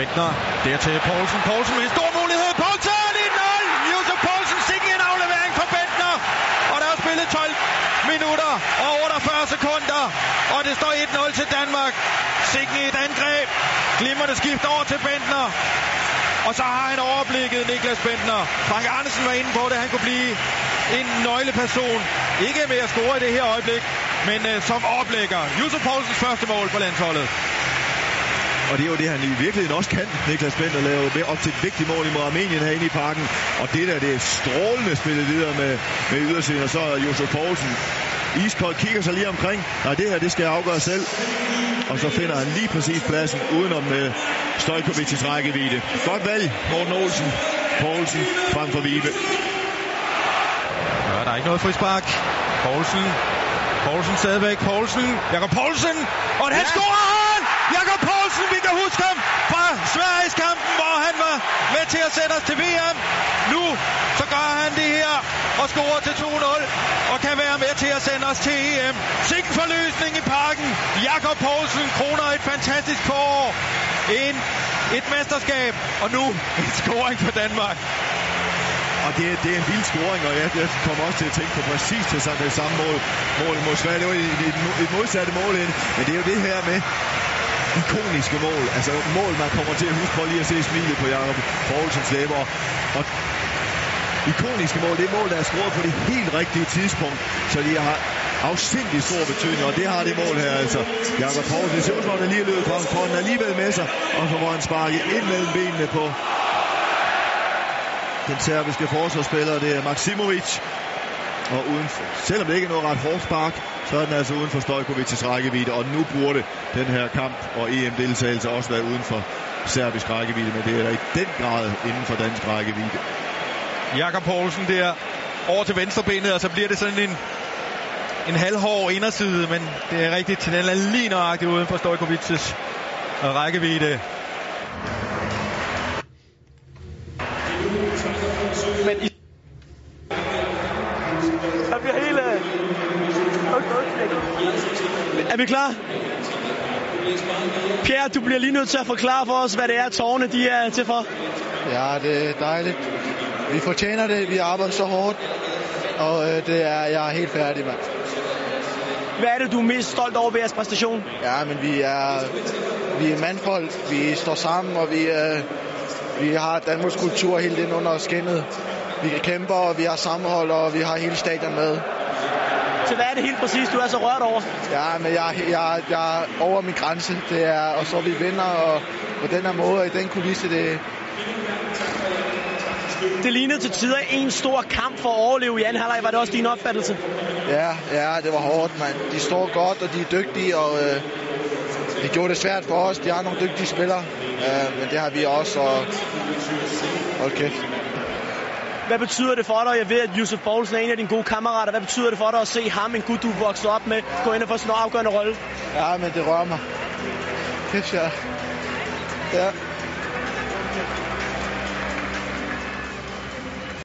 Bentner, dertil Poulsen. Poulsen med en stor mulighed. Poulsen 1-0! Josef Poulsen sikke en aflevering for Bentner. Og der er spillet 12 minutter og 48 sekunder. Og det står 1-0 til Danmark. Sikke et angreb. Glimrende skift over til Bentner. Og så har han overblikket Niklas Bentner. Frank Andersen var inde på det. Han kunne blive en nøgleperson. Ikke med at score i det her øjeblik, men uh, som oplægger. Josef Poulsens første mål for landsholdet. Og det er jo det, han i virkeligheden også kan, Niklas Bender, lave med op til et vigtigt mål imod Armenien herinde i parken. Og det der, det er strålende spillet videre med, med ydersiden, og så er Josef Poulsen iskold kigger sig lige omkring. Nej, det her, det skal jeg afgøre selv. Og så finder han lige præcis pladsen udenom med Stojkovic's rækkevidde. Godt valg, Morten Olsen. Poulsen frem for Vibe. Ja, der er ikke noget frispark. Poulsen. Poulsen stadigvæk. Poulsen. Jakob Poulsen. Og han ja. scorer han! Jakob Poulsen, vi kan huske ham fra Sveriges kampen, hvor han var med at os til VM. Nu så gør han det her og scorer til 2-0 og kan være med til at sende os til EM. Sikken forløsning i parken. Jakob Poulsen kroner et fantastisk forår. En, et mesterskab, og nu en scoring for Danmark. Og det, det er en vild scoring, og jeg, jeg kommer også til at tænke på præcis til det samme mål, mål mod Sverige. Det var et, et, et modsatte mål ind, men det er jo det her med ikoniske mål. Altså mål, man kommer til at huske Prøv lige at se smilet på Jakob Poulsens læber. Og ikoniske mål, det er mål, der er scoret på det helt rigtige tidspunkt, så de har afsindig stor betydning, og det har det mål her altså. Jakob Poulsen, det ser ud som, han lige løbet fra, får den alligevel med sig, og så får han sparket ind mellem benene på den serbiske forsvarsspiller, det er Maksimovic. Og uden for, selvom det ikke er noget ret hårdt spark, så er den altså uden for Stojkovic's rækkevidde. Og nu burde den her kamp og EM-deltagelse også være uden for serbisk rækkevidde, men det er der i den grad inden for dansk rækkevidde. Jakob Poulsen der over til venstrebenet, og så bliver det sådan en, en halvhård inderside, men det er rigtigt, den er lige nøjagtigt uden for Stojkovic's rækkevidde. Jeg bliver helt... Er vi klar? Pierre, du bliver lige nødt til at forklare for os, hvad det er, tårne de er til for. Ja, det er dejligt. Vi fortjener det. Vi arbejder så hårdt. Og øh, det er, jeg er helt færdig, mand. Hvad er det, du er mest stolt over ved jeres præstation? Ja, men vi er, vi er mandfolk. Vi står sammen, og vi, øh, vi har Danmarks kultur helt ind under skinnet. Vi kæmper, og vi har sammenhold, og vi har hele stadion med. Så hvad er det helt præcis, du er så rørt over? Ja, men jeg, jeg, jeg er over min grænse. Det er, og så vi vinder, og på den her måde, og i den kulisse, det, det lignede til tider en stor kamp for at overleve i anden halvleg. Var det også din opfattelse? Ja, ja, det var hårdt, mand. De står godt, og de er dygtige, og øh, de gjorde det svært for os. De har nogle dygtige spillere, øh, men det har vi også, og hold kæft. Hvad betyder det for dig? Jeg ved, at Josef Poulsen er en af dine gode kammerater. Hvad betyder det for dig at se ham, en gut, du voksede op med, gå ind og få sådan en afgørende rolle? Ja, men det rører mig. Det er sjovt. Ja.